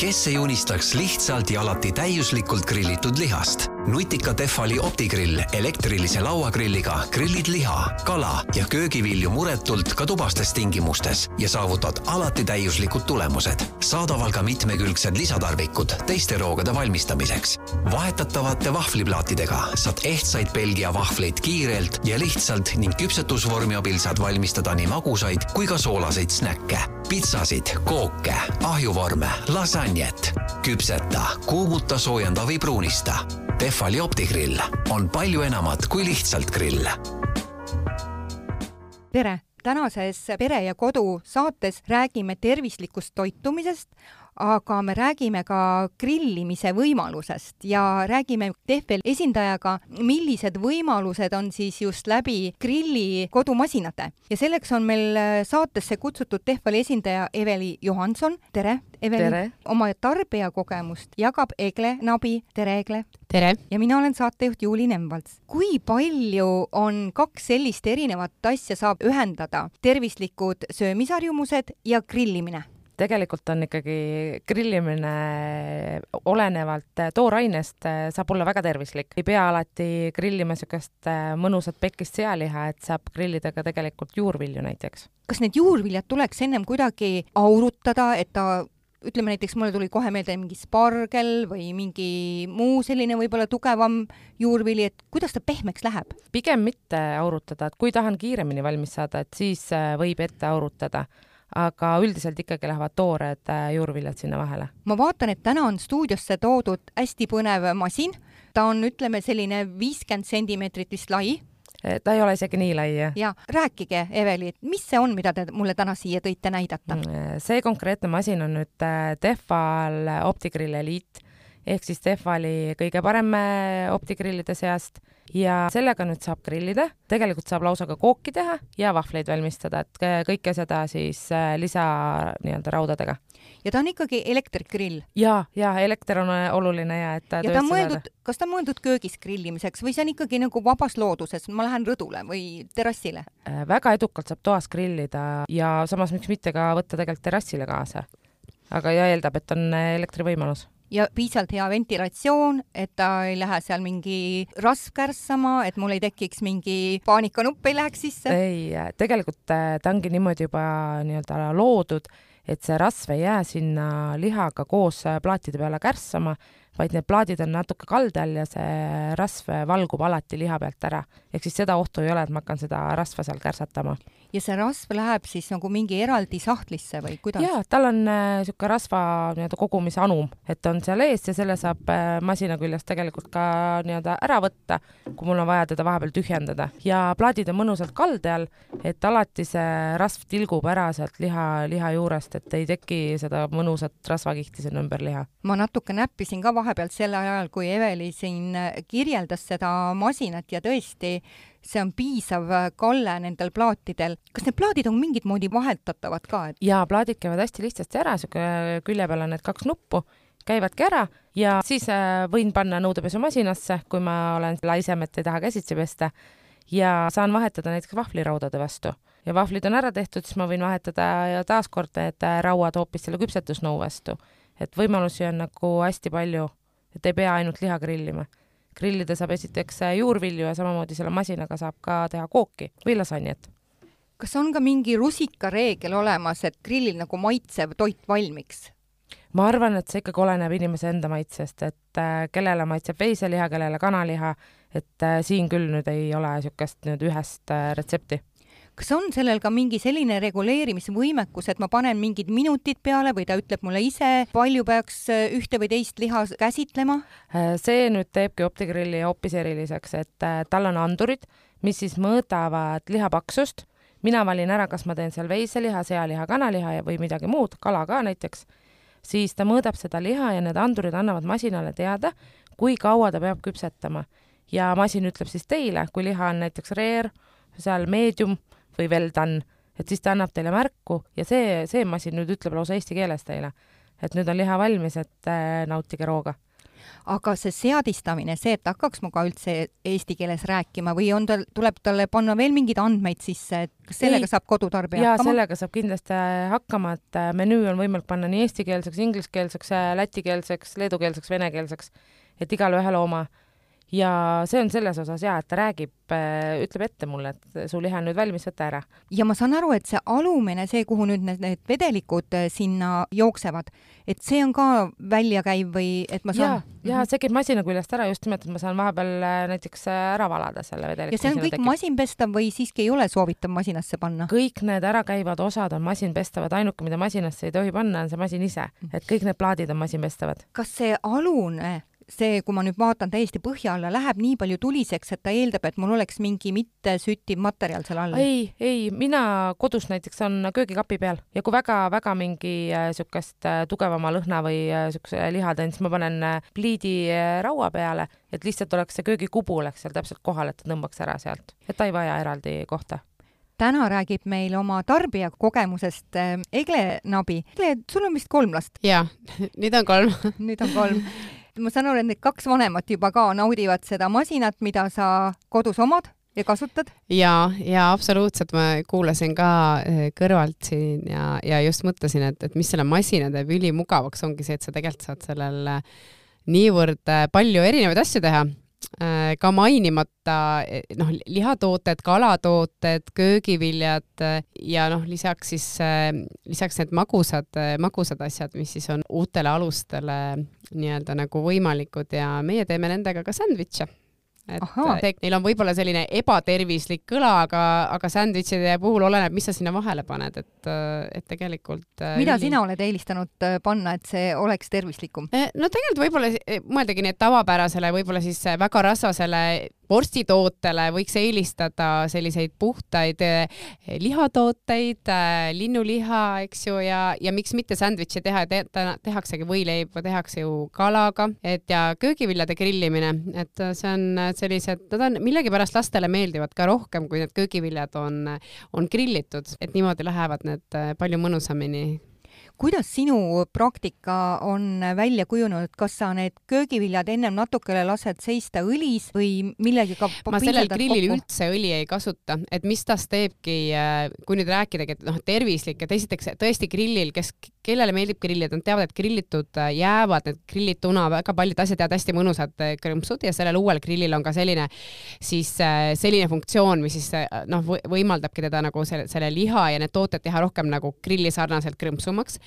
kes ei unistaks lihtsalt ja alati täiuslikult grillitud lihast? Nutika Tehvali optigrill elektrilise lauagrilliga grillid liha, kala ja köögivilju muretult ka tubastes tingimustes ja saavutad alati täiuslikud tulemused. saadaval ka mitmekülgsed lisatarvikud teiste roogade valmistamiseks. vahetatavate vahvliplaatidega saad ehtsaid Belgia vahvleid kiirelt ja lihtsalt ning küpsetusvormi abil saad valmistada nii magusaid kui ka soolaseid snäkke, pitsasid, kooke, ahjuvorme, lasanjet. küpseta, kuumuta, soojenda või pruunista Tehvali optigrill on palju enamat kui lihtsalt grill. tere, tänases Pere ja Kodu saates räägime tervislikust toitumisest, aga me räägime ka grillimise võimalusest ja räägime Tehvel esindajaga, millised võimalused on siis just läbi grilli kodumasinate. ja selleks on meil saatesse kutsutud Tehvali esindaja Eveli Johanson, tere! Eveli, oma tarbijakogemust jagab Egle Nabi, tere Egle! tere! ja mina olen saatejuht Juuli Nemvalts. kui palju on kaks sellist erinevat asja saab ühendada, tervislikud söömisharjumused ja grillimine? Tegelikult on ikkagi grillimine olenevalt toorainest saab olla väga tervislik. ei pea alati grillima niisugust mõnusat pekist sealiha, et saab grillida ka tegelikult juurvilju näiteks. kas need juurviljad tuleks ennem kuidagi aurutada, et ta ütleme näiteks, mulle tuli kohe meelde mingi spargel või mingi muu selline võib-olla tugevam juurvili, et kuidas ta pehmeks läheb? pigem mitte aurutada, et kui tahan kiiremini valmis saada, et siis võib ette aurutada aga üldiselt ikkagi lähevad toored äh, juurviljad sinna vahele. ma vaatan, et täna on stuudiosse toodud hästi põnev masin, ta on, ütleme, selline viiskümmend sentimeetrit vist lai. Äh, ta ei ole isegi nii lai, ja rääkige, Eveli, mis see on, mida te mulle täna siia tõite näidata? Mm, see konkreetne masin on nüüd äh, Tehval OptiGrill Elite ehk siis Tehvali kõige parem optigrillide seast ja sellega nüüd saab grillida, tegelikult saab lausa ka kooki teha ja vahvleid valmistada, et kõike seda siis äh, lisa nii-öelda raudadega. ja ta on ikkagi elektrikgrill? ja, ja elekter on äh, oluline ja et ja ta on mõeldud, kas ta on mõeldud köögis grillimiseks või see on ikkagi nagu vabas looduses, ma lähen rõdule või terrassile? Äh, väga edukalt saab toas grillida ja samas miks mitte ka võtta tegelikult terrassile kaasa. aga ja eeldab, et on elektrivõimalus ja piisavalt hea ventilatsioon, et ta ei lähe seal mingi rasv kärssama, et mul ei tekiks mingi paanikanupp ei läheks sisse? ei, tegelikult äh, ta ongi niimoodi juba nii-öelda loodud, et see rasv ei jää sinna lihaga koos äh, plaatide peale kärssama, vaid need plaadid on natuke kalde all ja see rasv valgub alati liha pealt ära. ehk siis seda ohtu ei ole, et ma hakkan seda rasva seal kärsatama ja see rasv läheb siis nagu mingi eraldi sahtlisse või kuidas? jaa, tal on niisugune äh, rasva nii-öelda kogumise anum, et on seal ees ja selle saab äh, masina küljest tegelikult ka nii-öelda ära võtta, kui mul on vaja teda vahepeal tühjendada. ja plaadid on mõnusalt kalde all, et alati see rasv tilgub ära sealt liha, liha juurest, et ei teki seda mõnusat rasvakihti sinna ümber liha. ma natuke näppisin ka vahepealt sel ajal, kui Eveli siin kirjeldas seda masinat ja tõesti, see on piisav äh, kalle nendel plaatidel. kas need plaadid on mingit moodi vahetatavad ka et...? jaa, plaadid käivad hästi lihtsasti ära, niisugune külje peal on need kaks nuppu, käivadki ära ja siis äh, võin panna nõudepesumasinasse, kui ma olen laisem, et ei taha käsitsi pesta, ja saan vahetada näiteks vahvliraudade vastu. ja vahvlid on ära tehtud, siis ma võin vahetada ja taaskord need äh, rauad hoopis selle küpsetusnõu vastu. et võimalusi on nagu hästi palju, et ei pea ainult liha grillima grillida saab esiteks äh, juurvilju ja samamoodi selle masinaga saab ka teha kooki või lasanjet. kas on ka mingi rusikareegel olemas, et grillil nagu maitsev toit valmiks? ma arvan, et see ikkagi oleneb inimese enda maitsest, et äh, kellele maitseb veiseliha, kellele kanaliha, et äh, siin küll nüüd ei ole niisugust nüüd ühest retsepti kas on sellel ka mingi selline reguleerimisvõimekus, et ma panen mingid minutid peale või ta ütleb mulle ise, palju peaks äh, ühte või teist liha käsitlema? Äh, see nüüd teebki optigrilli hoopis eriliseks, et äh, tal on andurid, mis siis mõõdavad liha paksust. mina valin ära, kas ma teen seal veiseliha, sealiha, kanaliha või midagi muud, kala ka näiteks, siis ta mõõdab seda liha ja need andurid annavad masinale teada, kui kaua ta peab küpsetama. ja masin ütleb siis teile, kui liha on näiteks rare, seal medium või well done, et siis ta annab teile märku ja see, see masin nüüd ütleb lausa eesti keeles teile, et nüüd on liha valmis, et äh, nautige rooga. Aga see seadistamine, see, et hakkaks minuga üldse eesti keeles rääkima või on tal, tuleb talle panna veel mingeid andmeid sisse, et kas sellega Ei. saab kodutarbija jaa, sellega saab kindlasti hakkama, et äh, menüü on võimalik panna nii eestikeelseks, ingliskeelseks, äh, lätikeelseks, leedukeelseks, venekeelseks, et igale ühele oma ja see on selles osas jaa, et ta räägib, äh, ütleb ette mulle, et su liha on nüüd valmis, võta ära. ja ma saan aru, et see alumine, see, kuhu nüüd need, need vedelikud äh, sinna jooksevad, et see on ka väljakäiv või et ma saan? ja, ja see käib masina küljest ära just nimelt, et ma saan vahepeal äh, näiteks ära valada selle vedeliku. ja see on kõik tekib. masinpestav või siiski ei ole soovitav masinasse panna? kõik need ärakäivad osad on masinpestavad, ainuke, mida masinasse ei tohi panna, on see masin ise, et kõik need plaadid on masinpestavad. kas see alune see, kui ma nüüd vaatan täiesti põhja alla, läheb nii palju tuliseks, et ta eeldab, et mul oleks mingi mittesüttiv materjal seal all? ei, ei, mina kodus näiteks on köögikapi peal ja kui väga-väga mingi niisugust äh, äh, tugevama lõhna või niisuguse äh, liha teen, siis ma panen pliidi raua peale, et lihtsalt oleks see köögikubu oleks seal täpselt kohal, et ta tõmbaks ära sealt, et ta ei vaja eraldi kohta täna räägib meil oma tarbija kogemusest Egle Nabi. Egle, sul on vist kolm last? jaa, nüüd on kolm nüüd on kolm ma saan aru, et need kaks vanemat juba ka naudivad seda masinat, mida sa kodus omad ja kasutad? ja, ja absoluutselt, ma kuulasin ka eh, kõrvalt siin ja, ja just mõtlesin, et, et mis selle masina teeb. Ülimugavaks, ongi see, et sa tegelikult saad sellel niivõrd eh, palju erinevaid asju teha ka mainimata eh, noh, lihatooted, kalatooted, köögiviljad äh, ja noh, lisaks siis, äh, lisaks need magusad, magusad asjad, mis siis on uutele alustele nii-öelda nagu võimalikud ja meie teeme nendega ka sändvitše et neil on võib-olla selline ebatervislik kõla, aga, aga sandwich'ide puhul oleneb, mis sa sinna vahele paned, et, et tegelikult. Äh, mida üli... sina oled eelistanud äh, panna, et see oleks tervislikum? Äh, no tegelikult võib-olla mõeldagi nii, et tavapärasele, võib-olla siis väga rasvasele vorstitootele võiks eelistada selliseid puhtaid eh, lihatooteid, eh, linnuliha, eks ju, ja, ja miks mitte sandwich'e teha te,, tehaksegi võileiba, tehakse ju kalaga, et ja köögiviljade grillimine, et see on sellised, nad on millegipärast lastele meeldivad ka rohkem, kui need köögiviljad on, on grillitud, et niimoodi lähevad need eh, palju mõnusamini kuidas sinu praktika on välja kujunenud, kas sa need köögiviljad ennem natukene lased seista õlis või millegagi ma sellel grillil kokku? üldse õli ei kasuta, et mis tast teebki, äh, kui nüüd rääkidagi, et noh, tervislik, et esiteks tõesti grillil, kes, kellele meeldib grillida, nad teavad, et grillitud äh, jäävad, need grillituna, väga paljud asjad jäävad hästi mõnusad äh, krõmpsud ja sellel uuel grillil on ka selline siis selline funktsioon, mis siis noh, võimaldabki teda nagu selle, selle liha ja need tooted teha rohkem nagu grilli sarnaselt krõmpsumaks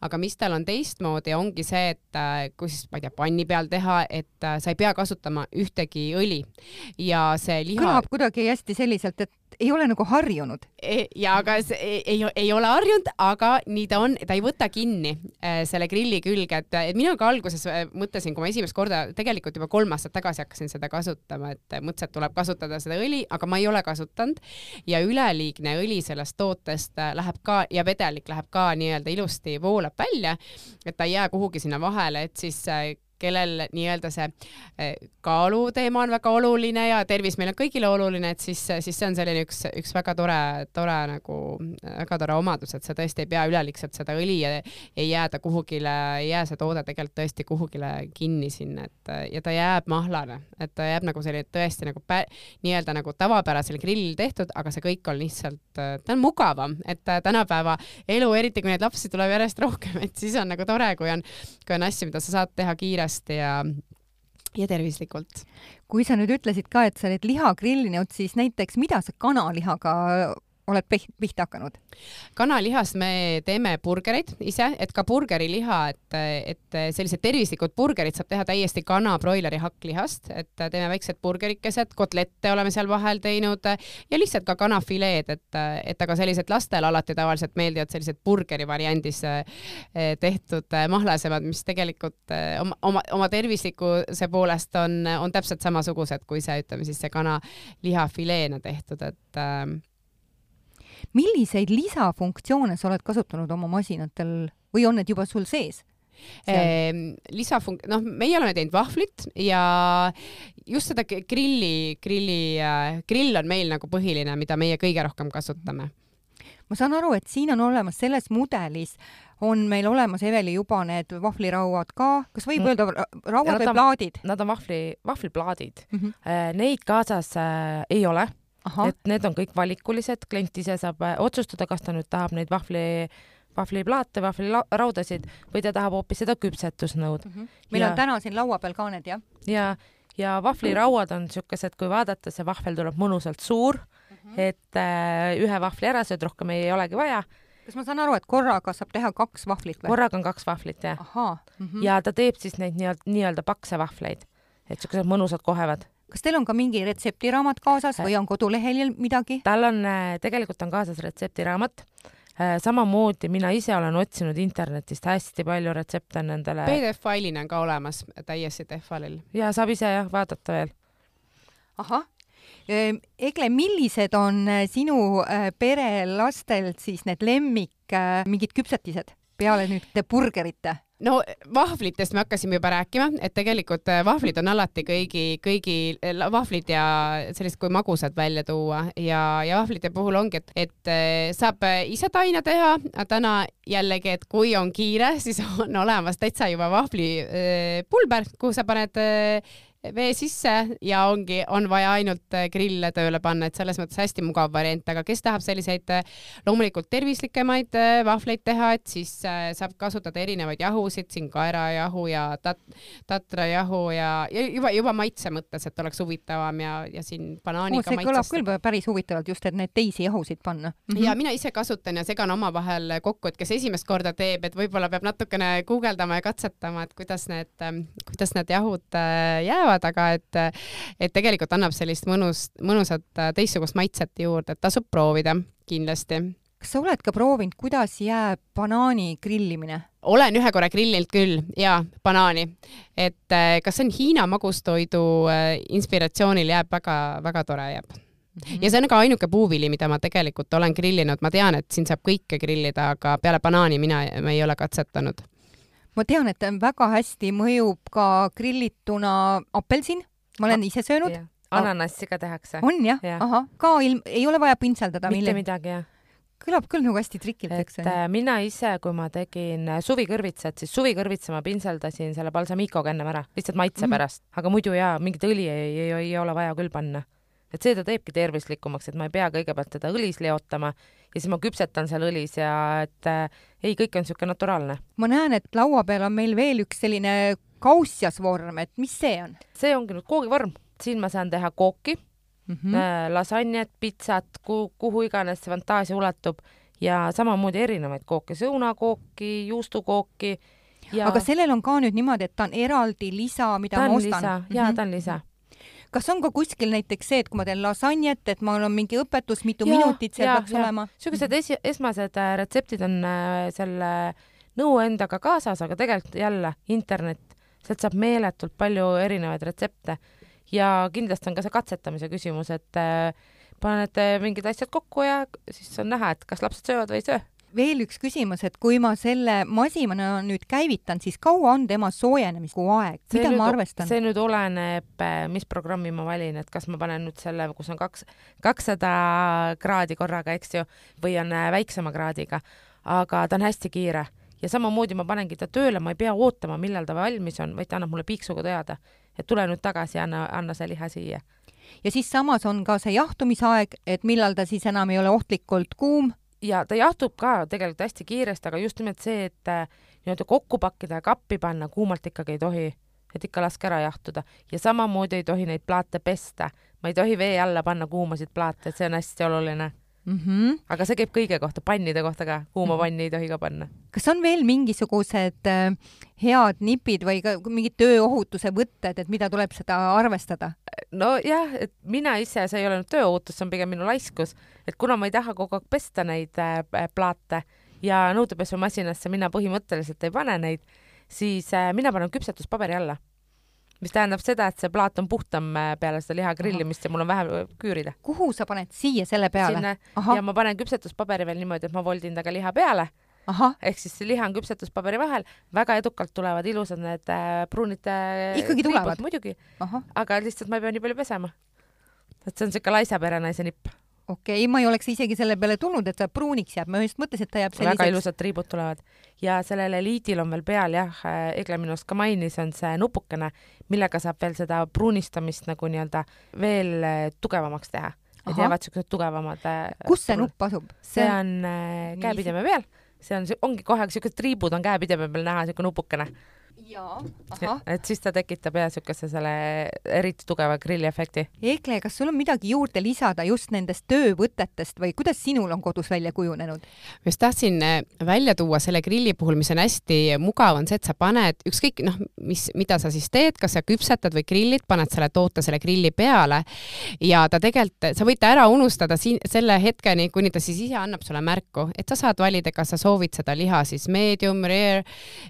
aga mis tal on teistmoodi, ongi see, et äh, kui siis, ma ei tea, panni peal teha, et äh, sa ei pea kasutama ühtegi õli ja see liha. kõlab kuidagi hästi selliselt, et ei ole nagu harjunud. E, ja aga see ei, ei, ei ole harjunud, aga nii ta on, ta ei võta kinni äh, selle grilli külge, et, et mina ka alguses mõtlesin, kui ma esimest korda, tegelikult juba kolm aastat tagasi hakkasin seda kasutama, et mõtlesin, et tuleb kasutada seda õli, aga ma ei ole kasutanud ja üleliigne õli sellest tootest läheb ka ja vedelik läheb ka nii-öelda ilusti voolab välja, et ta ei jää kuhugi sinna vahele, et siis äh, kellel nii-öelda see eh, kaaluteema on väga oluline ja tervis meil on kõigile oluline, et siis, siis see on selline üks, üks väga tore, tore nagu, väga tore omadus, et sa tõesti ei pea üleliigselt seda õli ja ei jää ta kuhugile, ei jää see toode tegelikult tõesti kuhugile kinni sinna, et ja ta jääb mahlane, et ta jääb nagu selline tõesti nagu nii-öelda nagu tavapärasel grillil tehtud, aga see kõik on lihtsalt, ta on mugavam, et tänapäeva elu, eriti kui neid lapsi tuleb järjest rohkem, et siis on nagu tore, kui on, kui on asju, mida sa saad teha kiiresti kiiresti ja ja tervislikult. kui sa nüüd ütlesid ka, et sa oled liha grillinud, siis näiteks mida sa kanalihaga oled pihta hakanud? kanalihast me teeme burgereid ise, et ka burgeriliha, et, et sellised tervislikud burgerid saab teha täiesti kana broileri hakklihast, et teeme väiksed burgerikesed, kotlette oleme seal vahel teinud ja lihtsalt ka kanafileed, et, et aga sellised lastele alati tavaliselt meeldivad sellised burgeri variandis eh, tehtud mahlasemad, mis tegelikult eh, oma, oma, oma tervislikkuse poolest on, on täpselt samasugused kui see, ütleme siis see kanaliha fileena tehtud, et milliseid lisafunktsioone sa oled kasutanud oma masinatel või on need juba sul sees? Ehm, lisafunk-, noh, meie oleme teinud vahvlit ja just seda grilli, grilli, äh, grill on meil nagu põhiline, mida meie kõige rohkem kasutame ma saan aru, et siin on olemas selles mudelis on meil olemas, Eveli, juba need vahvlirauad ka, kas võib Mm. öelda ra- rauad või plaadid Nad on vahvli, vahvliplaadid mm? -hmm. äh,. Neid kaasas äh, ei ole et need on kõik valikulised, klient ise saab äh, otsustada, kas ta nüüd tahab neid vahvli, vahvliplaate, vahvliraudasid või ta tahab hoopis seda küpsetusnõud mm. -hmm. meil ja- on täna siin laua peal ka need, jah ja, ja vahvlirauad on siukesed, kui vaadata, see vahvel tuleb mõnusalt suur mm, -hmm. et äh, ühe vahvli ära sööd, rohkem ei olegi vaja. kas ma saan aru, et korraga saab teha kaks vahvlit või? korraga on kaks vahvlit jah, ahaa mm. -hmm. ja ta teeb siis neid nii-öelda, nii-öelda pakse vahvleid, et siukesed mõnusad kohevad. Kas teil on ka mingi retseptiraamat kaasas Äh. või on kodulehel midagi? tal on, tegelikult on kaasas retseptiraamat. samamoodi mina ise olen otsinud internetist hästi palju retsepte nendele PDF-failina on ka olemas täiesti Tehvalil. ja saab ise jah vaadata veel. ahah. Egle, millised on äh, sinu äh, pere lastelt siis need lemmik äh, mingid küpsetised peale nüüd burgerite? no vahvlitest me hakkasime juba rääkima, et tegelikult äh, vahvlid on alati kõigi, kõigi äh, vahvlid ja sellised kui magusad välja tuua ja, ja vahvlite puhul ongi, et, et äh, saab ise taina teha, aga täna jällegi, et kui on kiire, siis on olemas täitsa juba vahvlipulber, kuhu sa paned vee sisse ja ongi, on vaja ainult äh, grille tööle panna, et selles mõttes hästi mugav variant, aga kes tahab selliseid äh, loomulikult tervislikemaid äh, vahvleid teha, et siis saab kasutada erinevaid jahusid, siin kaerajahu ja tat-, tatrajahu ja, ja juba, juba maitse mõttes, et oleks huvitavam ja, ja siin banaaniga see kõlab küll päris huvitavalt just, et neid teisi jahusid panna mm. -hmm. ja mina ise kasutan ja segan omavahel kokku, et kes esimest korda teeb, et võib-olla peab natukene guugeldama ja katsetama, et kuidas need, kuidas need jahud äh, jäävad, aga et, et tegelikult annab sellist mõnus, mõnusat äh, teistsugust maitset juurde, et tasub proovida kindlasti. Kas sa oled ka proovinud, kuidas jääb banaani grillimine? olen ühe korra grillinud küll ja banaani, et äh, kas see on Hiina magustoidu äh, inspiratsioonil jääb väga-väga tore jääb. Ja see on ka ainuke puuvili, mida ma tegelikult olen grillinud, ma tean, et siin saab kõike grillida, aga peale banaani mina ei ole katsetanud. Ma tean, et väga hästi mõjub ka grillituna apelsin, ma olen ise söönud, ananassi ka tehakse. on jah ja., ahah, ka ilm, ei ole vaja pintseldada mitte millegi, midagi jah. kõlab küll nagu hästi trikilt, et eks ju. äh, mina ise, kui ma tegin äh, suvikõrvitsat, siis suvikõrvitsa ma pintseldasin selle balsamikoga ennem ära, lihtsalt maitse Mhm. pärast, aga muidu jaa, mingit õli ei, ei, ei ole vaja küll panna. Et see ta teebki tervislikumaks, et ma ei pea kõigepealt teda õlis leotama ja siis ma küpsetan seal õlis ja et äh, ei, kõik on niisugune naturaalne. ma näen, et laua peal on meil veel üks selline kaussiasvorm, et mis see on see ongi nüüd koogivorm, siin ma saan teha kooki mm? mm., lasanjet, pitsat, kuhu, iganes see fantaasia ulatub ja samamoodi erinevaid kooke, sõunakooki, juustukooki ja aga sellel on ka nüüd niimoodi, et ta on eraldi lisa, mida ta ma ostan jaa, ta on lisa. Kas on ka kuskil näiteks see, et kui ma teen lasanjet, et mul on mingi õpetus, mitu Jaa, minutit seal jaa, peaks jaa. olema? niisugused esi-, esmased äh, retseptid on äh, selle nõu endaga kaasas, aga tegelikult jälle internet, sealt saab meeletult palju erinevaid retsepte ja kindlasti on ka see katsetamise küsimus, et äh, paned mingid asjad kokku ja siis on näha, et kas lapsed söövad või ei söö. Veel üks küsimus, et kui ma selle masina nüüd käivitan, siis kaua on tema soojenemisku aeg, mida nüüd, ma arvestan? see nüüd oleneb, mis programmi ma valin, et kas ma panen nüüd selle, kus on kaks, kakssada kraadi korraga, eks ju, või on äh, väiksema kraadiga, aga ta on hästi kiire ja samamoodi ma panengi ta tööle, ma ei pea ootama, millal ta valmis on, vaid ta annab mulle piiksuga teada, et tule nüüd tagasi anna, anna see liha siia. ja siis samas on ka see jahtumisaeg, et millal ta siis enam ei ole ohtlikult kuum. Ja ta jahtub ka tegelikult hästi kiiresti, aga just nimelt see, et äh, nii-öelda kokku pakkida ja kappi panna kuumalt ikkagi ei tohi, et ikka laske ära jahtuda. Ja samamoodi ei tohi neid plaate pesta, ma ei tohi vee alla panna kuumasid plaate, see on hästi oluline, Mm -hmm. aga see käib kõige kohta, pannide kohta ka, kuuma Mhm. panni ei tohi ka panna. kas on veel mingisugused äh, head nipid või ka mingid tööohutuse võtted, et mida tuleb seda arvestada? nojah, et mina ise, see ei ole nüüd tööohutus, see on pigem minu laiskus, et kuna ma ei taha kogu aeg pesta neid äh, plaate ja nõudepesumasinasse mina põhimõtteliselt ei pane neid, siis äh, mina panen küpsetuspaberi alla. Mis tähendab seda, et see plaat on puhtam äh, peale seda liha grillimist ja mul on vähem äh, küürida. kuhu sa paned siia selle peale? ja, ma panen küpsetuspaberi veel niimoodi, et ma voldin ta ka liha peale, ehk siis see liha on küpsetuspaberi vahel, väga edukalt tulevad ilusad need äh, pruunid Ikkagi tulevad? muidugi, aga lihtsalt ma ei pea nii palju pesema. et see on siuke laisa perenaise nipp okei okay,, ma ei oleks isegi selle peale tulnud, et ta pruuniks jääb, ma just mõtlesin, et ta jääb selliseks. väga ilusad triibud tulevad ja sellel eliidil on veel peal jah, Egle minu arust ka mainis, on see nupukene, millega saab veel seda pruunistamist nagu nii-öelda veel eh, tugevamaks teha. et jäävad siuksed tugevamad. Eh, kus see nupp asub? see on äh, käepideme peal, see on, ongi kohe siuksed triibud on käepideme peal näha, siuke nupukene jaa, ahah. et siis ta tekitab jah niisuguse selle eriti tugeva grilliefekti. Egle, kas sul on midagi juurde lisada just nendest töövõtetest või kuidas sinul on kodus välja kujunenud? ma just tahtsin äh, välja tuua selle grilli puhul, mis on hästi mugav, on see, et sa paned ükskõik noh, mis, mida sa siis teed, kas sa küpsetad või grillid, paned selle toote selle grilli peale ja ta tegelikult, sa võid ta ära unustada siin selle hetkeni, kuni ta siis ise annab sulle märku, et sa saad valida, kas sa soovid seda liha siis medium, rare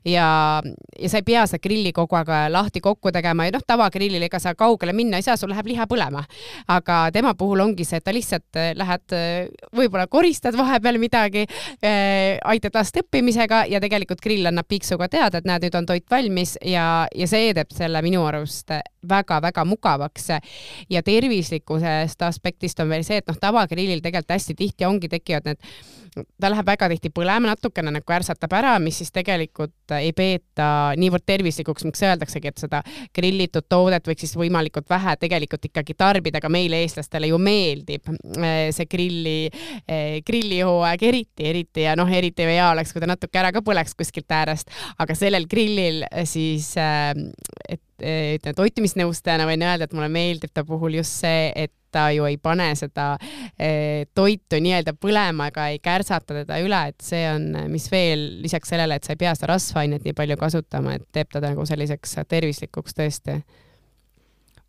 ja, ja sa ei pea seda grilli kogu aeg lahti kokku tegema ja noh, tavagrillil ega sa kaugele minna ei saa, sul läheb liha põlema. aga tema puhul ongi see, et ta lihtsalt äh, lähed, äh, võib-olla koristad vahepeal midagi, äh, aitad last õppimisega ja tegelikult grill annab piiksuga teada, et näed, nüüd on toit valmis ja, ja see teeb selle minu arust väga-väga mugavaks. ja tervislikkusest aspektist on veel see, et noh, tavagrillil tegelikult hästi tihti ongi, tekivad need ta läheb väga tihti põlema, natukene nagu ärsatab ära, mis siis tegelikult ei peeta niivõrd tervislikuks, miks öeldaksegi, et seda grillitud toodet võiks siis võimalikult vähe tegelikult ikkagi tarbida, aga meile, eestlastele ju meeldib eh, see grilli, eh, grillihooaeg eriti, eriti ja noh, eriti hea oleks, kui ta natuke ära ka põleks kuskilt äärest, aga sellel grillil siis, eh, et ütleme toitumisnõustajana võin öelda, et mulle meeldib ta puhul just see, et ta ju ei pane seda eh, toitu nii-öelda põlema ega ei kärsata teda üle, et see on, mis veel lisaks sellele, et sa ei pea seda rasvainet nii palju kasutama, et teeb ta nagu selliseks tervislikuks tõesti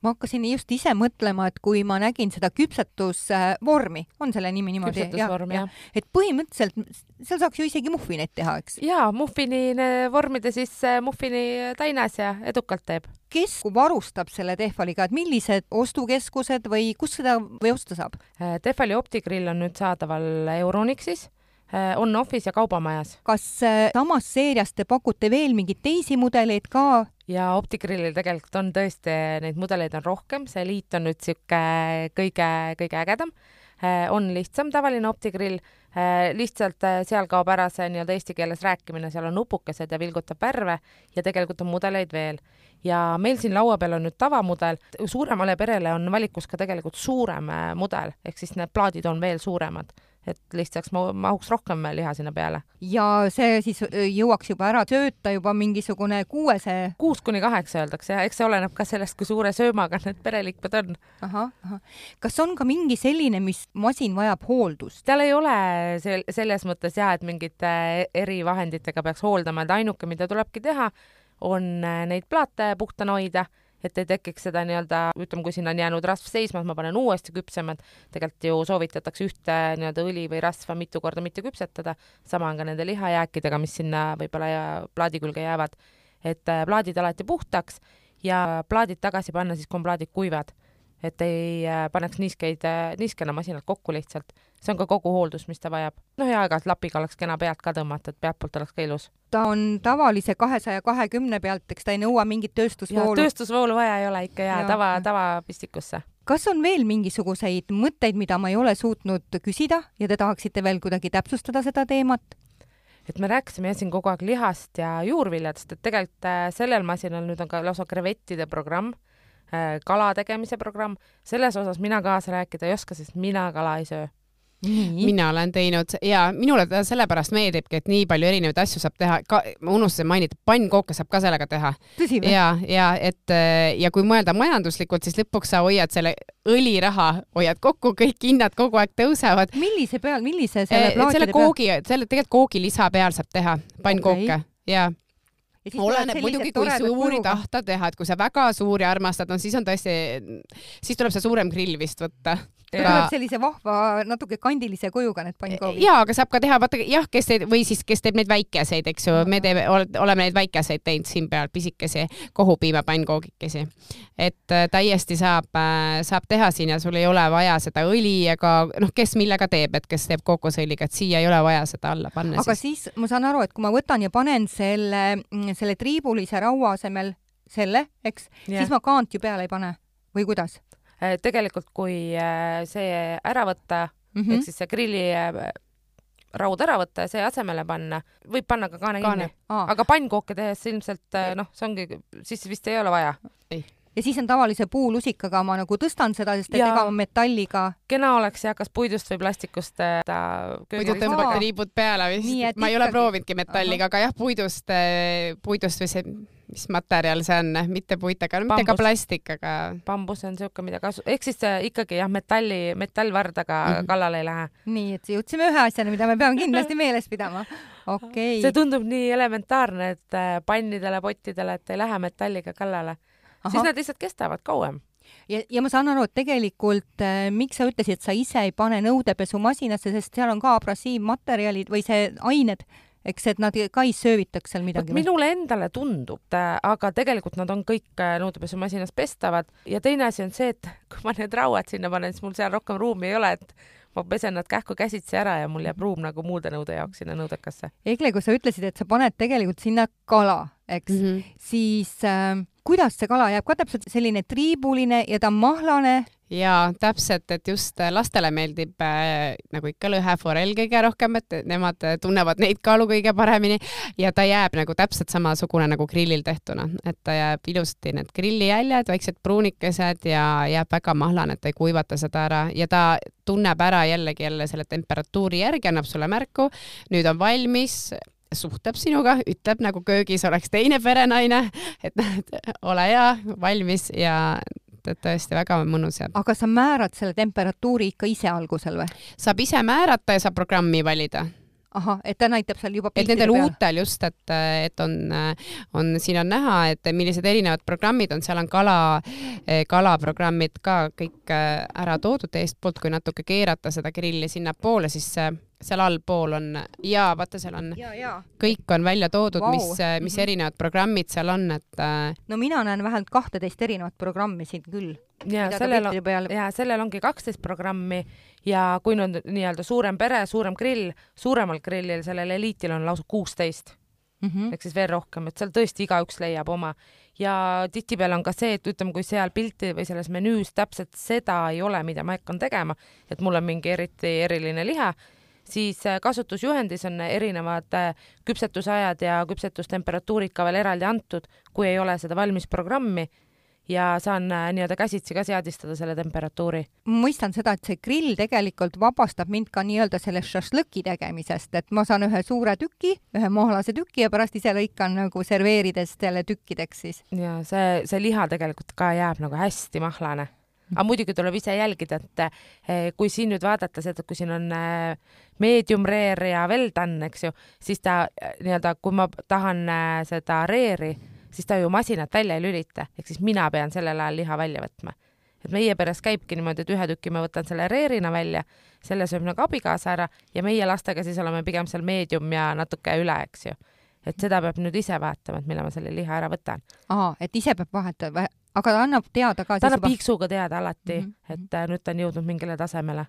ma hakkasin just ise mõtlema, et kui ma nägin seda küpsetusvormi, on selle nimi niimoodi? küpsetusvorm, jah. et põhimõtteliselt seal saaks ju isegi muffineid teha, eks? jaa, muffini vormida siis muffini täinas ja edukalt teeb. kes varustab selle Tehvaliga, et millised ostukeskused või kus seda või osta saab? Äh, Tehvali optigrill on nüüd saadaval Euronixis äh, on-office ja kaubamajas. kas äh, samas seerias te pakute veel mingeid teisi mudeleid ka? Ja OptiGrillil tegelikult on tõesti, neid mudeleid on rohkem, see liit on nüüd niisugune kõige, kõige ägedam. Äh, on lihtsam tavaline OptiGrill, äh, lihtsalt äh, seal kaob ära see nii-öelda eesti keeles rääkimine, seal on nupukesed ja vilgutab värve ja tegelikult on mudeleid veel. ja meil siin laua peal on nüüd tavamudel, suuremale perele on valikus ka tegelikult suurem mudel, ehk siis need plaadid on veel suuremad et lihtsalt mahuks rohkem liha sinna peale. ja see siis jõuaks juba ära sööta juba mingisugune kuuese? kuus kuni kaheksa öeldakse ja eks see oleneb ka sellest, kui suure söömaga need pereliikmed on. ahah, ahah. kas on ka mingi selline, mis masin vajab hooldust? seal ei ole sel-, selles mõttes jah, et mingite erivahenditega peaks hooldama, et ainuke, mida tulebki teha, on neid plaate puhtana hoida et ei tekiks seda nii-öelda, ütleme, kui sinna on jäänud rasv seisma, et ma panen uuesti küpsema, et tegelikult ju soovitatakse ühte nii-öelda õli või rasva mitu korda mitte küpsetada, sama on ka nende lihajääkidega, mis sinna võib-olla plaadi külge jäävad, et äh, plaadid alati puhtaks ja plaadid tagasi panna siis, kui on plaadid kuivad et ei äh, paneks niiskeid, äh, niiskena masinat kokku lihtsalt. see on ka kogu hooldus, mis ta vajab. noh, ja aeg-ajalt lapiga oleks kena pealt ka tõmmata, et pealtpoolt oleks ka ilus. ta on tavalise kahesaja kahekümne pealt, eks ta ei nõua mingit tööstusvoolu. tööstusvoolu vaja ei ole ikka ja, ja tava, tavapistikusse. kas on veel mingisuguseid mõtteid, mida ma ei ole suutnud küsida ja te tahaksite veel kuidagi täpsustada seda teemat? et me rääkisime jah siin kogu aeg lihast ja juurviljadest, et tegelikult äh, sellel masinal nüüd on ka lausa krevettide programm kala tegemise programm, selles osas mina kaasa rääkida ei oska, sest mina kala ei söö Nii. mina olen teinud ja minule ta sellepärast meeldibki, et nii palju erinevaid asju saab teha, ka ma unustasin mainida, pannkooke saab ka sellega teha. ja, ja et ja kui mõelda majanduslikult, siis lõpuks sa hoiad selle õliraha, hoiad kokku, kõik hinnad kogu aeg tõusevad. millise peal, millise selle plaatide peal? selle koogi, selle tegelikult koogilisa peal saab teha pannkooke okay. ja oleneb muidugi, kui suuri tahta teha, et kui sa väga suuri armastad, no siis on tõesti, siis tuleb see suurem grill vist võtta tuleb sellise vahva, natuke kandilise kujuga need pannkoogid. ja, aga saab ka teha, vaata jah, kes teeb või siis, kes teeb neid väikeseid, eks ju, me teeme, oleme neid väikeseid teinud siin peal, pisikesi kohupiima pannkoogikesi. et äh, täiesti saab äh,, saab teha siin ja sul ei ole vaja seda õli ega noh, kes millega teeb, et kes teeb kookosõliga, et siia ei ole vaja seda alla panna. aga siis. siis ma saan aru, et kui ma võtan ja panen selle, selle triibulise raua asemel selle, eks, siis ma kaant ju peale ei pane või kuidas? Tegelikult kui äh, see ära võtta mm. -hmm. ehk siis see grilli äh, raud ära võtta ja see asemele panna, võib panna ka kaane Kaane. kinni. Aga pannkooke tehes ilmselt äh, noh, see ongi, siis vist ei ole vaja. ja siis on tavalise puulusikaga ma nagu tõstan seda, sest et ega metalliga kena oleks jah, kas puidust või plastikust äh, ta muidu tõmbate riibud peale vist ma ei ole proovinudki metalliga, aga jah, puidust, puidust või see, mis materjal see on, mitte puit, aga no mitte ka Bambus. plastik, aga bambus on siuke, mida kasu-, ehk siis äh, ikkagi jah, metalli, metallvardaga mm. -hmm. kallale ei lähe. nii et jõudsime ühe asjani, mida me peame kindlasti meeles pidama. okei see okay., tundub nii elementaarne, et äh, pannidele, pottidele, et ei lähe metalliga kallale. siis nad lihtsalt kestavad kauem. ja, ja ma saan aru, et tegelikult äh, miks sa ütlesid, et sa ise ei pane nõudepesumasinasse, sest seal on ka abrasiivmaterjalid või see ained, eks, et nad ka ei söövitaks seal midagi. minule endale tundub, aga tegelikult nad on kõik äh, nõudepesumasinas pestavad ja teine asi on see, et kui ma need rauad sinna panen, siis mul seal rohkem ruumi ei ole, et ma pesen nad kähku käsitsi ära ja mul jääb ruum nagu muude nõude jaoks sinna nõudekasse. Egle, kui sa ütlesid, et sa paned tegelikult sinna kala, eks mm. -hmm. siis äh, kuidas see kala jääb ka täpselt selline triibuline ja ta on mahlane? ja täpselt, et just äh, lastele meeldib äh, nagu ikka lõheforell kõige rohkem, et nemad äh, tunnevad neid kaalu kõige paremini ja ta jääb nagu täpselt samasugune nagu grillil tehtuna, et ta jääb ilusasti need grillijäljed, väiksed pruunikesed ja jääb väga mahlane, et ta ei kuivata seda ära ja ta tunneb ära jällegi jälle selle temperatuuri järgi, annab sulle märku, nüüd on valmis suhtleb sinuga, ütleb nagu köögis oleks teine perenaine, et näed, ole hea, valmis ja et tõesti väga mõnus jääb. aga sa määrad selle temperatuuri ikka ise algusel või? saab ise määrata ja saab programmi valida. ahah, et ta näitab seal juba et nendel uutel just, et, et on, on, siin on näha, et millised erinevad programmid on, seal on kala, kalaprogrammid ka kõik äh, ära toodud eestpoolt, kui natuke keerata seda grilli sinnapoole, siis seal allpool on ja vaata, seal on, ja, ja. kõik on välja toodud wow. mis, mis Mhm. erinevad programmid seal on, et äh, no mina näen vähemalt kahteteist erinevat programmi siin küll. ja sellel on, peal ja sellel ongi kaksteist programmi ja kui nüüd nii-öelda suurem pere, suurem grill, suuremal grillil, sellel eliitil on lausa kuusteist mm -hmm. ehk siis veel rohkem, et seal tõesti igaüks leiab oma ja tihtipeale on ka see, et ütleme, kui seal pilti või selles menüüs täpselt seda ei ole, mida ma hakkan tegema, et mul on mingi eriti eriline liha, siis äh, kasutusjuhendis on erinevad äh, küpsetusajad ja küpsetustemperatuurid ka veel eraldi antud, kui ei ole seda valmis programmi ja saan äh, nii-öelda käsitsi ka seadistada selle temperatuuri. mõistan seda, et see grill tegelikult vabastab mind ka nii-öelda sellest šašlõki tegemisest, et ma saan ühe suure tüki, ühe mahlase tüki ja pärast ise lõikan nagu serveerides selle tükkideks siis. ja see, see liha tegelikult ka jääb nagu hästi mahlane aga muidugi tuleb ise jälgida, et eh, kui siin nüüd vaadata seda, kui siin on eh, medium rare ja well done, eks ju, siis ta eh, nii-öelda, kui ma tahan seda rare'i, siis ta ju masinat välja ei lülita, ehk siis mina pean sellel ajal liha välja võtma. et meie peres käibki niimoodi, et ühe tüki ma võtan selle rare'ina välja, selle sööb nagu abikaasa ära ja meie lastega siis oleme pigem seal medium ja natuke üle, eks ju. et seda peab nüüd ise vaatama, et millal ma selle liha ära võtan. aa, et ise peab vahetama, aga ta annab teada ka ta annab piiksuga teada alati mm, -hmm. et äh, nüüd ta on jõudnud mingile tasemele.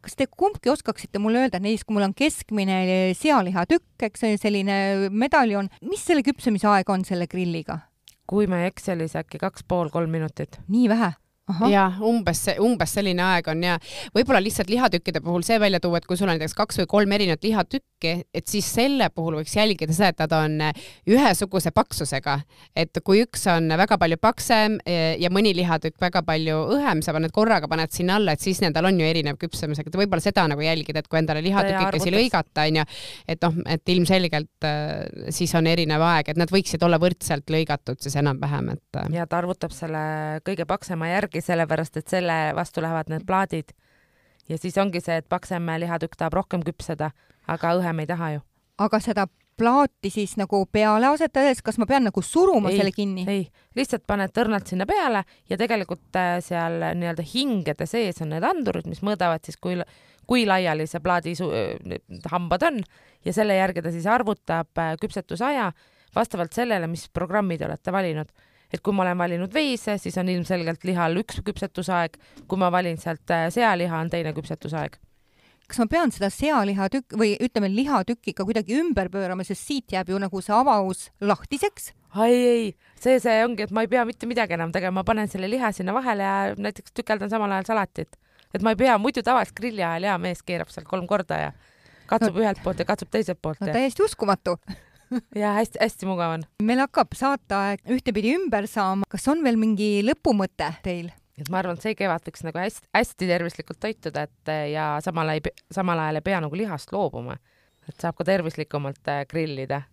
kas te kumbki oskaksite mulle öelda, näiteks kui mul on keskmine sealihatükk, eks see selline medaljon, mis selle küpsemise aeg on selle grilliga? kui ma ei eksi, oli see äkki kaks pool, kolm minutit. nii vähe? Ja umbes, umbes selline aeg on ja võib-olla lihtsalt lihatükkide puhul see välja tuua, et kui sul on näiteks kaks või kolm erinevat lihatükki, et siis selle puhul võiks jälgida seda, et nad on ühesuguse paksusega. et kui üks on väga palju paksem eh, ja mõni lihatükk väga palju õhem, sa paned korraga, paned sinna alla, et siis nendel on ju erinev küpsemisega, et võib-olla seda nagu jälgida, et kui endale lihatükikesi lõigata, onju, et noh, et ilmselgelt eh, siis on erinev aeg, et nad võiksid olla võrdselt lõigatud siis enam-vähem, et ja ta arvutab selle kõige paksema järgi, sellepärast et selle vastu lähevad need plaadid. ja siis ongi see, et paksem lihatükk tahab rohkem küpseda, aga õhem ei taha ju. aga seda plaati siis nagu peale asetades, kas ma pean nagu suruma Ei, selle kinni? ei, lihtsalt paned tõrnalt sinna peale ja tegelikult äh, seal nii-öelda hingede sees on need andurid, mis mõõdavad siis, kui, kui laiali see plaadi need hambad on ja selle järgi ta siis arvutab äh, küpsetusaja vastavalt sellele, mis programmi te olete valinud. Et kui ma olen valinud veise, siis on ilmselgelt lihal üks küpsetusaeg, kui ma valin sealt äh, sealiha, on teine küpsetusaeg. kas ma pean seda sealihatükk või ütleme, lihatükki ka kuidagi ümber pöörama, sest siit jääb ju nagu see avaus lahtiseks? ai ei, see, see ongi, et ma ei pea mitte midagi enam tegema, ma panen selle liha sinna vahele ja näiteks tükeldan samal ajal salatit. et ma ei pea, muidu tavaliselt grilli ajal hea mees keerab seal kolm korda ja katsub no, ühelt poolt ja katsub teiselt poolt. no täiesti uskumatu ja hästi-hästi mugav on. meil hakkab saateaeg ühtepidi ümber saama, kas on veel mingi lõpumõte teil? et ma arvan, et see kevad võiks nagu hästi-hästi tervislikult toituda, et ja samal ajal, samal ajal ei pea nagu lihast loobuma, et saab ka tervislikumalt äh, grillida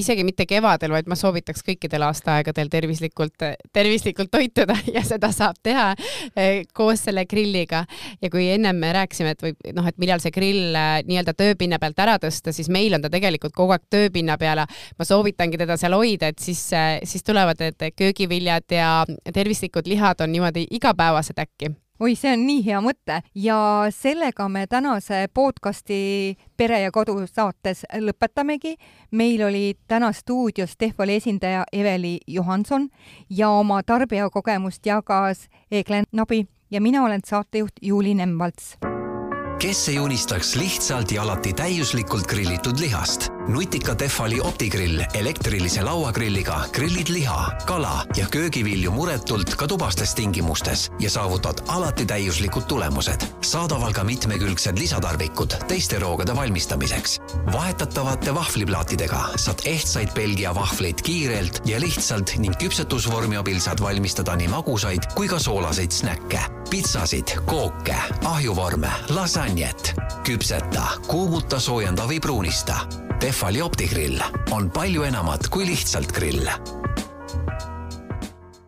isegi mitte kevadel, vaid ma soovitaks kõikidel aastaaegadel tervislikult, tervislikult toituda ja seda saab teha eh, koos selle grilliga. ja kui ennem me rääkisime, et võib noh, et millal see grill eh, nii-öelda tööpinna pealt ära tõsta, siis meil on ta tegelikult kogu aeg tööpinna peal. ma soovitangi teda seal hoida, et siis, eh, siis tulevad need köögiviljad ja tervislikud lihad on niimoodi igapäevased äkki oi, see on nii hea mõte ja sellega me tänase podcasti Pere ja Kodu saates lõpetamegi. meil oli täna stuudios Tehvali esindaja Eveli Johanson ja oma tarbijakogemust jagas Eglen Nabi ja mina olen saatejuht Juuli Nemvalts kes ei unistaks lihtsalt ja alati täiuslikult grillitud lihast? Nutika Tefali optigrill elektrilise lauagrilliga grillid liha, kala ja köögivilju muretult ka tubastes tingimustes ja saavutad alati täiuslikud tulemused. saadaval ka mitmekülgsed lisatarvikud teiste roogade valmistamiseks. vahetatavate vahvliplaatidega saad ehtsaid Belgia vahvleid kiirelt ja lihtsalt ning küpsetusvormi abil saad valmistada nii magusaid kui ka soolaseid snäkke, pitsasid, kooke, ahjuvorme, lasanjet. küpseta, kuumuta, soojenda või pruunista Tehvali optigrill on palju enamat kui lihtsalt grill